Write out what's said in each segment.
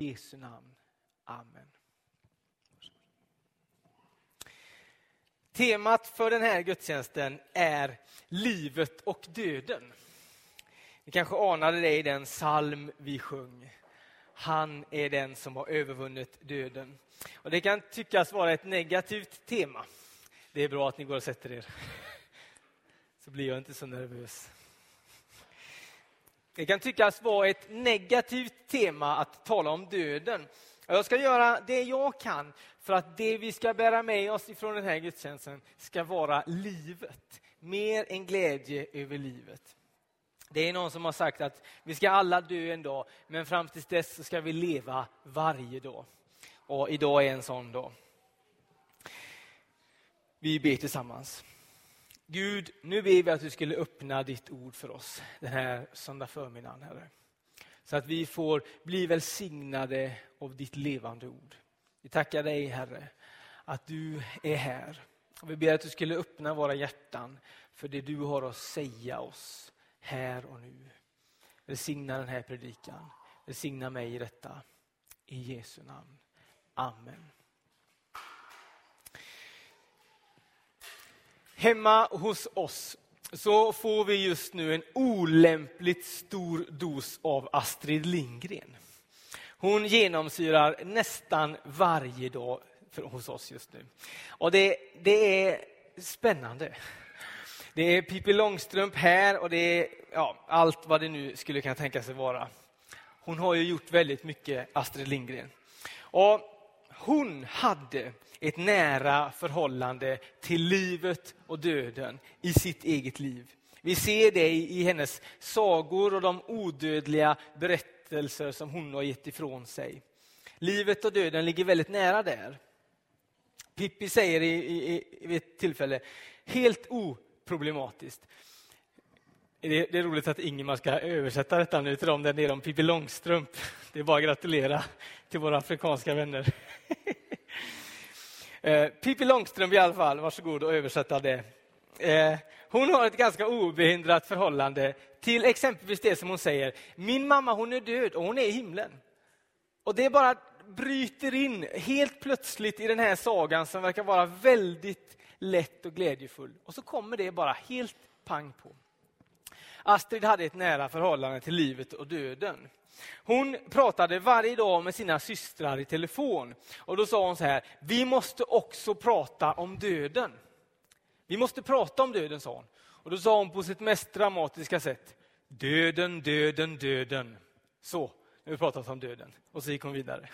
I Jesu namn. Amen. Temat för den här gudstjänsten är livet och döden. Ni kanske anade det i den psalm vi sjöng. Han är den som har övervunnit döden. Och Det kan tyckas vara ett negativt tema. Det är bra att ni går och sätter er. Så blir jag inte så nervös. Det kan tyckas vara ett negativt tema att tala om döden. Jag ska göra det jag kan för att det vi ska bära med oss ifrån den här gudstjänsten ska vara livet. Mer än glädje över livet. Det är någon som har sagt att vi ska alla dö en dag, men fram till dess ska vi leva varje dag. Och idag är en sån dag. Vi ber tillsammans. Gud, nu ber vi att du skulle öppna ditt ord för oss den här söndag förmiddagen, Herre. Så att vi får bli välsignade av ditt levande ord. Vi tackar dig, Herre, att du är här. Och vi ber att du skulle öppna våra hjärtan för det du har att säga oss här och nu. Välsigna den här predikan. Välsigna mig i detta. I Jesu namn. Amen. Hemma hos oss så får vi just nu en olämpligt stor dos av Astrid Lindgren. Hon genomsyrar nästan varje dag hos oss just nu. Och det, det är spännande. Det är Pippi Långstrump här och det är ja, allt vad det nu skulle kunna tänka sig vara. Hon har ju gjort väldigt mycket, Astrid Lindgren. Och hon hade ett nära förhållande till livet och döden i sitt eget liv. Vi ser det i hennes sagor och de odödliga berättelser som hon har gett ifrån sig. Livet och döden ligger väldigt nära där. Pippi säger i, i, i ett tillfälle, helt oproblematiskt. Det, det är roligt att Ingemar ska översätta detta nu till dem där nere om Pippi Långstrump. Det är bara att gratulera till våra afrikanska vänner. Eh, Pippi Långstrump i alla fall, varsågod och översätta det. Eh, hon har ett ganska obehindrat förhållande till exempelvis det som hon säger. Min mamma hon är död och hon är i himlen. Och det bara bryter in helt plötsligt i den här sagan som verkar vara väldigt lätt och glädjefull. Och så kommer det bara helt pang på. Astrid hade ett nära förhållande till livet och döden. Hon pratade varje dag med sina systrar i telefon. Och Då sa hon så här, vi måste också prata om döden. Vi måste prata om döden, sa hon. Och Då sa hon på sitt mest dramatiska sätt, döden, döden, döden. Så, nu har vi pratat om döden. Och så gick hon vidare.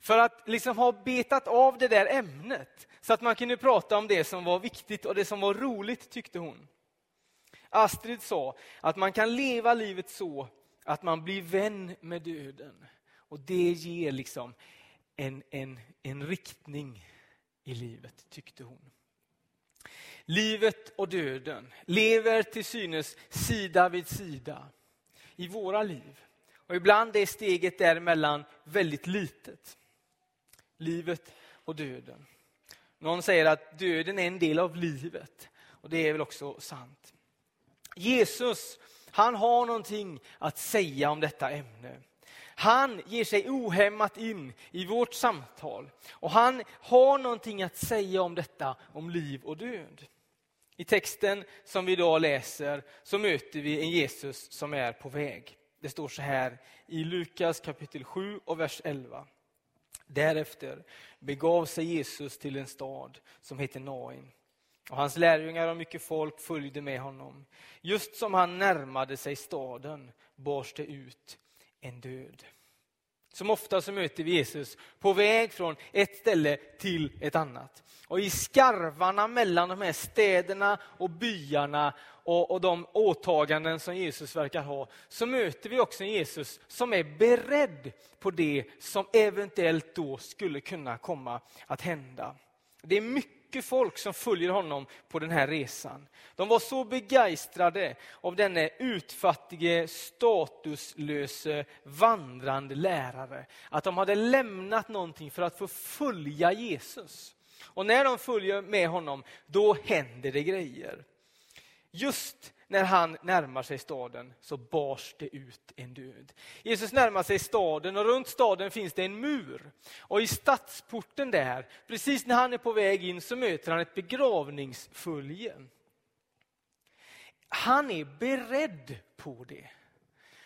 För att liksom ha betat av det där ämnet, så att man kunde prata om det som var viktigt och det som var roligt, tyckte hon. Astrid sa att man kan leva livet så att man blir vän med döden. Och det ger liksom en, en, en riktning i livet, tyckte hon. Livet och döden lever till synes sida vid sida i våra liv. Och ibland är steget däremellan väldigt litet. Livet och döden. Någon säger att döden är en del av livet. Och det är väl också sant. Jesus han har någonting att säga om detta ämne. Han ger sig ohämmat in i vårt samtal och han har någonting att säga om detta, om liv och död. I texten som vi idag läser så möter vi en Jesus som är på väg. Det står så här i Lukas kapitel 7 och vers 11. Därefter begav sig Jesus till en stad som heter Nain och hans lärjungar och mycket folk följde med honom. Just som han närmade sig staden bars det ut en död. Som ofta så möter vi Jesus på väg från ett ställe till ett annat. Och i skarvarna mellan de här städerna och byarna och, och de åtaganden som Jesus verkar ha, så möter vi också en Jesus som är beredd på det som eventuellt då skulle kunna komma att hända. Det är mycket mycket folk som följer honom på den här resan. De var så begeistrade av denne utfattige, statuslöse, vandrande lärare att de hade lämnat någonting för att få följa Jesus. Och när de följer med honom, då händer det grejer. Just när han närmar sig staden så bars det ut en död. Jesus närmar sig staden och runt staden finns det en mur. Och i stadsporten där, precis när han är på väg in, så möter han ett begravningsfölje. Han är beredd på det.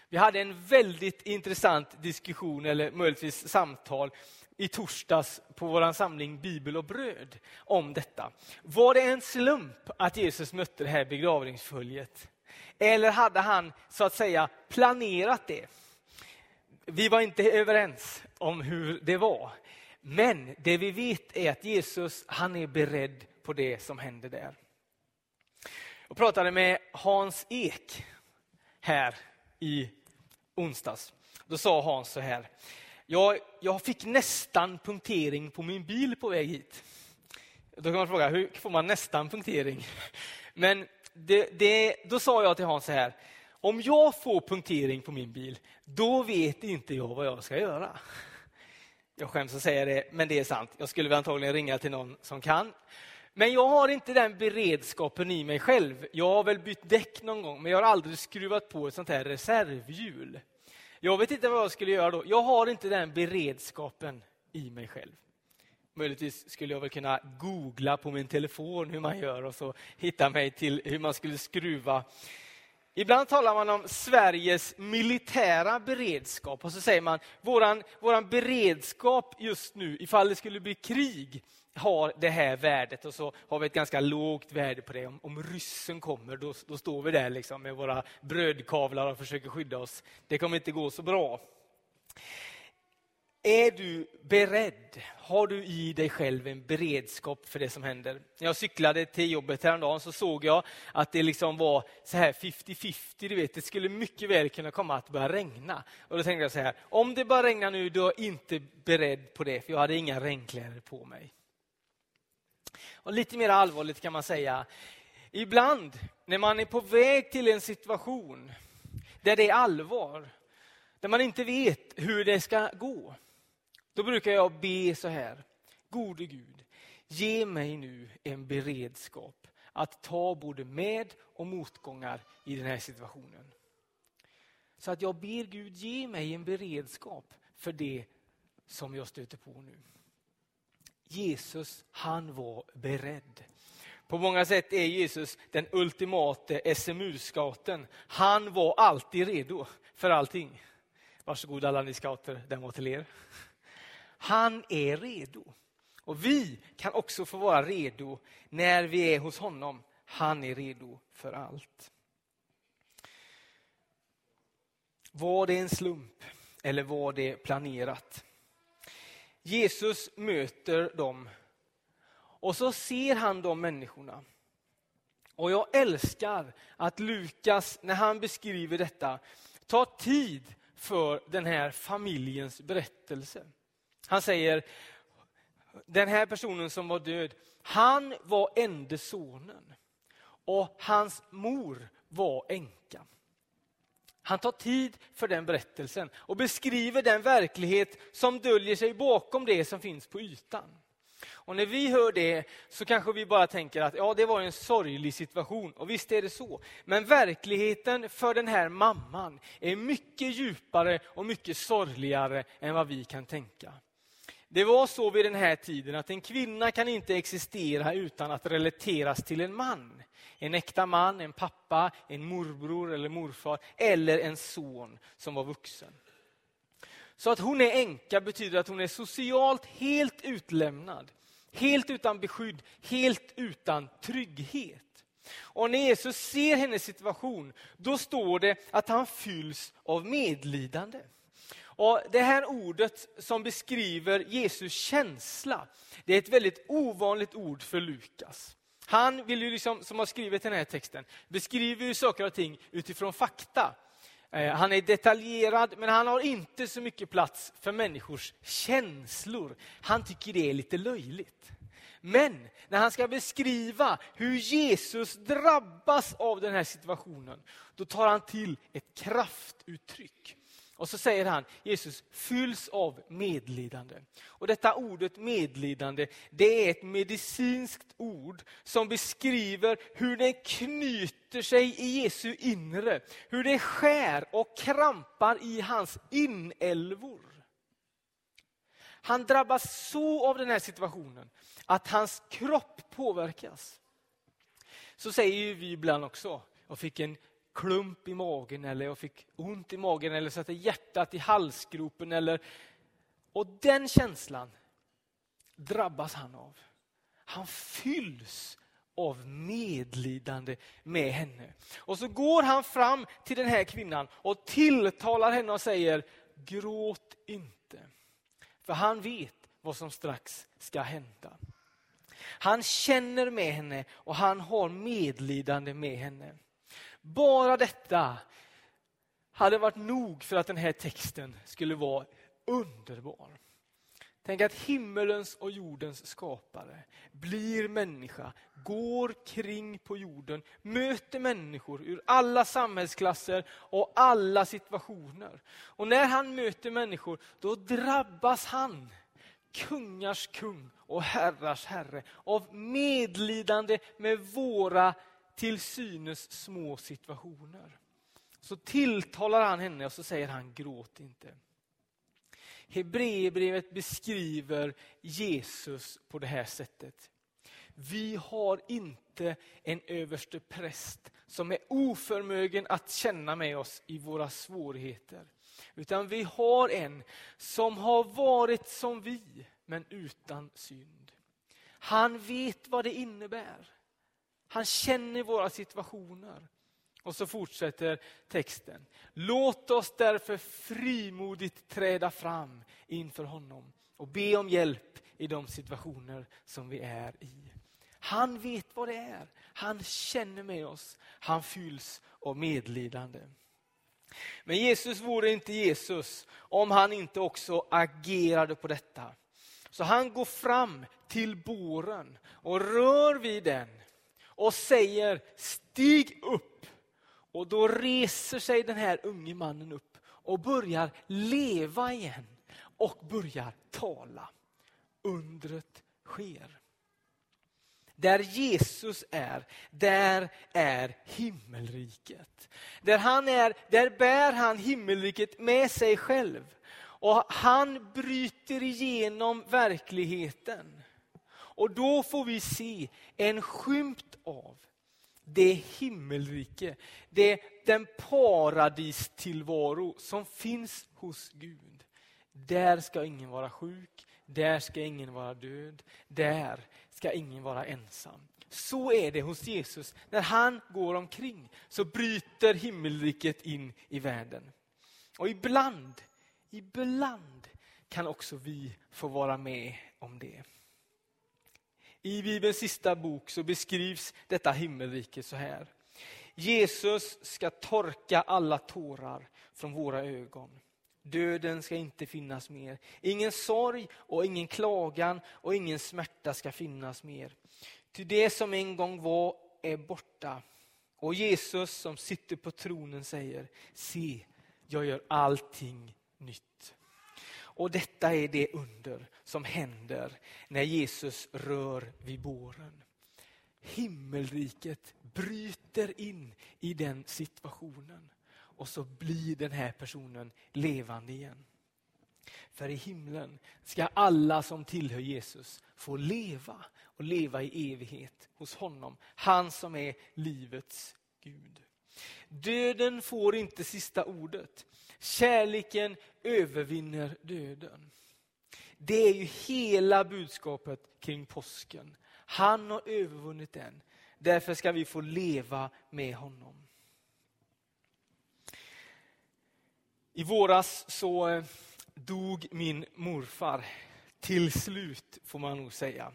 Vi hade en väldigt intressant diskussion, eller möjligtvis samtal, i torsdags på vår samling Bibel och bröd om detta. Var det en slump att Jesus mötte det här begravningsföljet? Eller hade han så att säga planerat det? Vi var inte överens om hur det var. Men det vi vet är att Jesus han är beredd på det som händer där. Jag pratade med Hans Ek här i onsdags. Då sa Hans så här. Jag, jag fick nästan punktering på min bil på väg hit. Då kan man fråga, hur får man nästan punktering? Men det, det, då sa jag till Hans så här. Om jag får punktering på min bil, då vet inte jag vad jag ska göra. Jag skäms att säga det, men det är sant. Jag skulle väl antagligen ringa till någon som kan. Men jag har inte den beredskapen i mig själv. Jag har väl bytt däck någon gång, men jag har aldrig skruvat på ett sånt här reservhjul. Jag vet inte vad jag skulle göra då. Jag har inte den beredskapen i mig själv. Möjligtvis skulle jag väl kunna googla på min telefon hur man gör och så hitta mig till hur man skulle skruva. Ibland talar man om Sveriges militära beredskap och så säger man våran, våran beredskap just nu ifall det skulle bli krig har det här värdet och så har vi ett ganska lågt värde på det. Om, om ryssen kommer, då, då står vi där liksom med våra brödkavlar och försöker skydda oss. Det kommer inte gå så bra. Är du beredd? Har du i dig själv en beredskap för det som händer? När jag cyklade till jobbet häromdagen så såg jag att det liksom var så här 50-50. Du vet, det skulle mycket väl kunna komma att börja regna. Och då tänkte jag så här, om det bara regnar nu, då är jag inte beredd på det, för jag hade inga regnkläder på mig. Och lite mer allvarligt kan man säga, ibland när man är på väg till en situation där det är allvar, där man inte vet hur det ska gå, då brukar jag be så här. Gode Gud, ge mig nu en beredskap att ta både med och motgångar i den här situationen. Så att jag ber Gud ge mig en beredskap för det som jag stöter på nu. Jesus, han var beredd. På många sätt är Jesus den ultimate SMU-scouten. Han var alltid redo för allting. Varsågod alla ni scouter, den var till er. Han är redo. Och vi kan också få vara redo när vi är hos honom. Han är redo för allt. Var det en slump eller var det planerat? Jesus möter dem och så ser han de människorna. Och jag älskar att Lukas, när han beskriver detta, tar tid för den här familjens berättelse. Han säger, den här personen som var död, han var ende sonen och hans mor var änka. Han tar tid för den berättelsen och beskriver den verklighet som döljer sig bakom det som finns på ytan. Och när vi hör det så kanske vi bara tänker att ja, det var en sorglig situation. Och visst är det så. Men verkligheten för den här mamman är mycket djupare och mycket sorgligare än vad vi kan tänka. Det var så vid den här tiden att en kvinna kan inte existera utan att relateras till en man. En äkta man, en pappa, en morbror eller morfar eller en son som var vuxen. Så att hon är änka betyder att hon är socialt helt utlämnad. Helt utan beskydd, helt utan trygghet. Och när Jesus ser hennes situation, då står det att han fylls av medlidande. Och Det här ordet som beskriver Jesus känsla, det är ett väldigt ovanligt ord för Lukas. Han vill ju liksom, som har skrivit den här texten, beskriver ju saker och ting utifrån fakta. Eh, han är detaljerad, men han har inte så mycket plats för människors känslor. Han tycker det är lite löjligt. Men när han ska beskriva hur Jesus drabbas av den här situationen, då tar han till ett kraftuttryck. Och så säger han, Jesus fylls av medlidande. Och detta ordet medlidande, det är ett medicinskt ord som beskriver hur det knyter sig i Jesu inre. Hur det skär och krampar i hans inälvor. Han drabbas så av den här situationen att hans kropp påverkas. Så säger vi ibland också, jag fick en klump i magen eller jag fick ont i magen eller satte hjärtat i halsgropen. Eller, och den känslan drabbas han av. Han fylls av medlidande med henne. Och så går han fram till den här kvinnan och tilltalar henne och säger gråt inte. För han vet vad som strax ska hända. Han känner med henne och han har medlidande med henne. Bara detta hade varit nog för att den här texten skulle vara underbar. Tänk att himmelens och jordens skapare blir människa, går kring på jorden, möter människor ur alla samhällsklasser och alla situationer. Och när han möter människor, då drabbas han, kungars kung och herrars herre, av medlidande med våra till synes små situationer. Så tilltalar han henne och så säger han gråt inte. Hebreerbrevet beskriver Jesus på det här sättet. Vi har inte en överste präst som är oförmögen att känna med oss i våra svårigheter. Utan vi har en som har varit som vi, men utan synd. Han vet vad det innebär. Han känner våra situationer. Och så fortsätter texten. Låt oss därför frimodigt träda fram inför honom och be om hjälp i de situationer som vi är i. Han vet vad det är. Han känner med oss. Han fylls av medlidande. Men Jesus vore inte Jesus om han inte också agerade på detta. Så han går fram till båren och rör vid den och säger stig upp. Och då reser sig den här unge mannen upp och börjar leva igen och börjar tala. Undret sker. Där Jesus är, där är himmelriket. Där han är, där bär han himmelriket med sig själv. Och han bryter igenom verkligheten. Och då får vi se en skymt av det himmelrike, det, den paradistillvaro som finns hos Gud. Där ska ingen vara sjuk, där ska ingen vara död, där ska ingen vara ensam. Så är det hos Jesus. När han går omkring så bryter himmelriket in i världen. Och ibland, ibland kan också vi få vara med om det. I Bibelns sista bok så beskrivs detta himmelrike så här. Jesus ska torka alla tårar från våra ögon. Döden ska inte finnas mer. Ingen sorg och ingen klagan och ingen smärta ska finnas mer. Ty det som en gång var är borta. Och Jesus som sitter på tronen säger, se, jag gör allting nytt. Och detta är det under som händer när Jesus rör vid båren. Himmelriket bryter in i den situationen och så blir den här personen levande igen. För i himlen ska alla som tillhör Jesus få leva och leva i evighet hos honom. Han som är livets Gud. Döden får inte sista ordet. Kärleken övervinner döden. Det är ju hela budskapet kring påsken. Han har övervunnit den. Därför ska vi få leva med honom. I våras så eh, dog min morfar. Till slut, får man nog säga.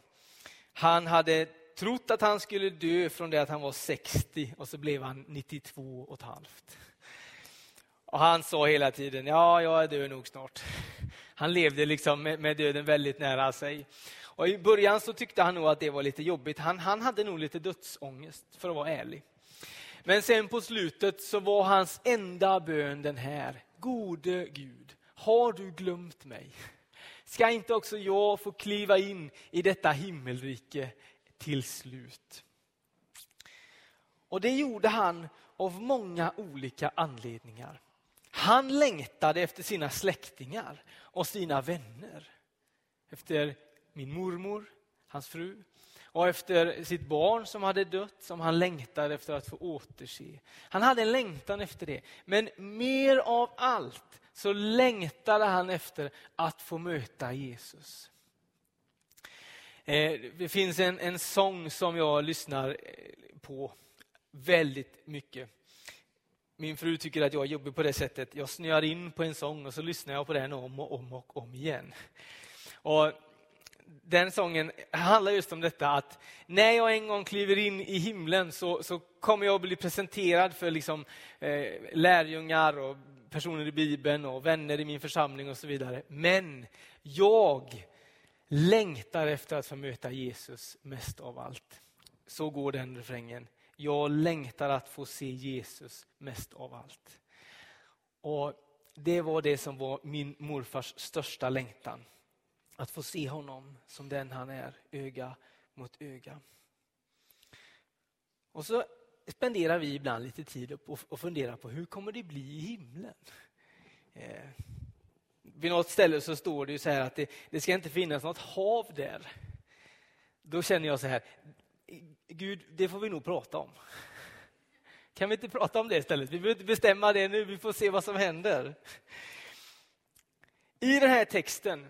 Han hade trott att han skulle dö från det att han var 60 och så blev han 92 och ett halvt. Och han sa hela tiden, ja, jag är död nog snart. Han levde liksom med, döden väldigt nära sig. Och I början så tyckte han nog att det var lite jobbigt. Han, han hade nog lite dödsångest, för att vara ärlig. Men sen på slutet så var hans enda bön den här. gode Gud, har du glömt mig? Ska inte också jag få kliva in i detta himmelrike till slut? Och det gjorde han av många olika anledningar. Han längtade efter sina släktingar och sina vänner. Efter min mormor, hans fru, och efter sitt barn som hade dött, som han längtade efter att få återse. Han hade en längtan efter det. Men mer av allt så längtade han efter att få möta Jesus. Eh, det finns en, en sång som jag lyssnar eh, på väldigt mycket. Min fru tycker att jag är jobbig på det sättet. Jag snöar in på en sång och så lyssnar jag på den om och om och om igen. Och den sången handlar just om detta att när jag en gång kliver in i himlen så, så kommer jag att bli presenterad för liksom, eh, lärjungar och personer i Bibeln och vänner i min församling och så vidare. Men jag längtar efter att få möta Jesus mest av allt. Så går den refrängen. Jag längtar att få se Jesus mest av allt. Och Det var det som var min morfars största längtan. Att få se honom som den han är, öga mot öga. Och så spenderar vi ibland lite tid och funderar på hur kommer det bli i himlen? Eh, vid något ställe så står det ju så här att det, det ska inte finnas något hav där. Då känner jag så här, Gud, det får vi nog prata om. Kan vi inte prata om det istället? Vi behöver inte bestämma det nu, vi får se vad som händer. I den här texten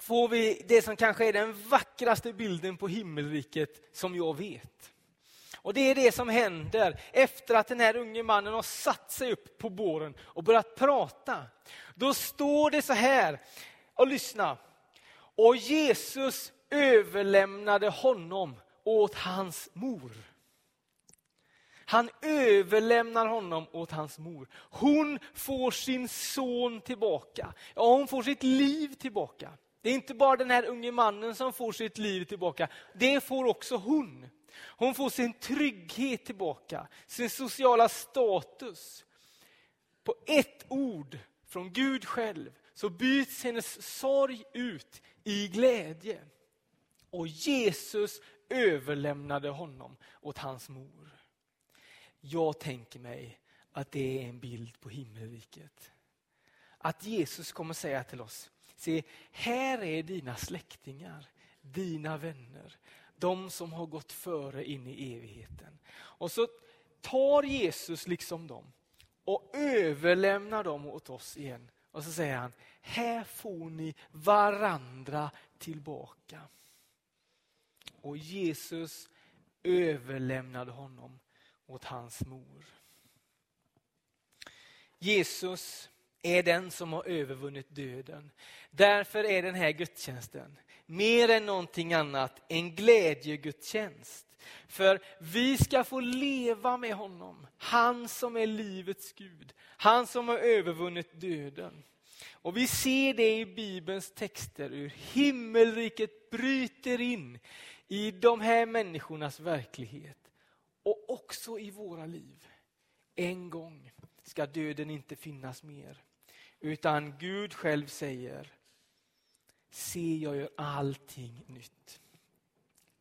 får vi det som kanske är den vackraste bilden på himmelriket som jag vet. Och Det är det som händer efter att den här unge mannen har satt sig upp på båren och börjat prata. Då står det så här, och lyssna. Och Jesus överlämnade honom åt hans mor. Han överlämnar honom åt hans mor. Hon får sin son tillbaka. Ja, hon får sitt liv tillbaka. Det är inte bara den här unge mannen som får sitt liv tillbaka. Det får också hon. Hon får sin trygghet tillbaka, sin sociala status. På ett ord från Gud själv så byts hennes sorg ut i glädje. Och Jesus överlämnade honom åt hans mor. Jag tänker mig att det är en bild på himmelriket. Att Jesus kommer säga till oss, se här är dina släktingar, dina vänner, de som har gått före in i evigheten. Och så tar Jesus liksom dem och överlämnar dem åt oss igen. Och så säger han, här får ni varandra tillbaka. Och Jesus överlämnade honom åt hans mor. Jesus är den som har övervunnit döden. Därför är den här gudstjänsten mer än någonting annat en glädjegudstjänst. För vi ska få leva med honom, han som är livets Gud, han som har övervunnit döden. Och Vi ser det i Bibelns texter, hur himmelriket bryter in i de här människornas verklighet och också i våra liv. En gång ska döden inte finnas mer. Utan Gud själv säger, se jag gör allting nytt.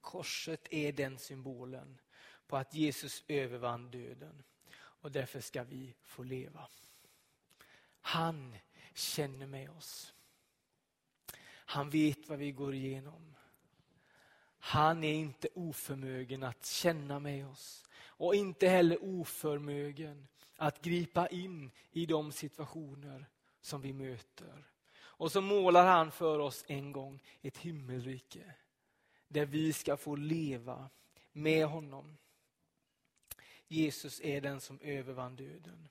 Korset är den symbolen på att Jesus övervann döden och därför ska vi få leva. Han känner med oss. Han vet vad vi går igenom. Han är inte oförmögen att känna med oss och inte heller oförmögen att gripa in i de situationer som vi möter. Och så målar han för oss en gång ett himmelrike där vi ska få leva med honom. Jesus är den som övervann döden.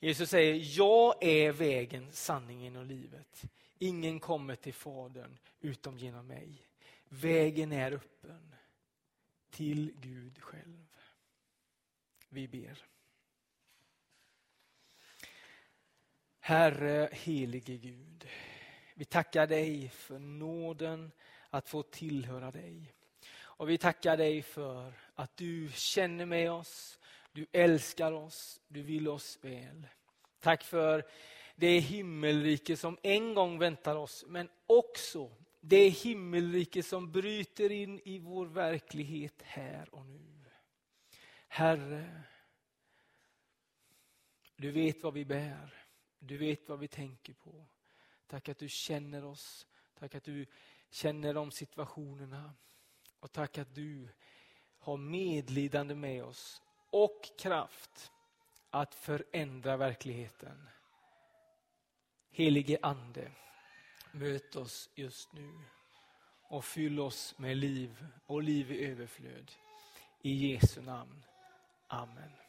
Jesus säger, jag är vägen, sanningen och livet. Ingen kommer till Fadern utom genom mig. Vägen är öppen till Gud själv. Vi ber. Herre helige Gud, vi tackar dig för nåden att få tillhöra dig. Och vi tackar dig för att du känner med oss, du älskar oss, du vill oss väl. Tack för det himmelrike som en gång väntar oss, men också det himmelrike som bryter in i vår verklighet här och nu. Herre, du vet vad vi bär. Du vet vad vi tänker på. Tack att du känner oss. Tack att du känner de situationerna. Och tack att du har medlidande med oss och kraft att förändra verkligheten. Helige Ande, möt oss just nu och fyll oss med liv och liv i överflöd. I Jesu namn. Amen.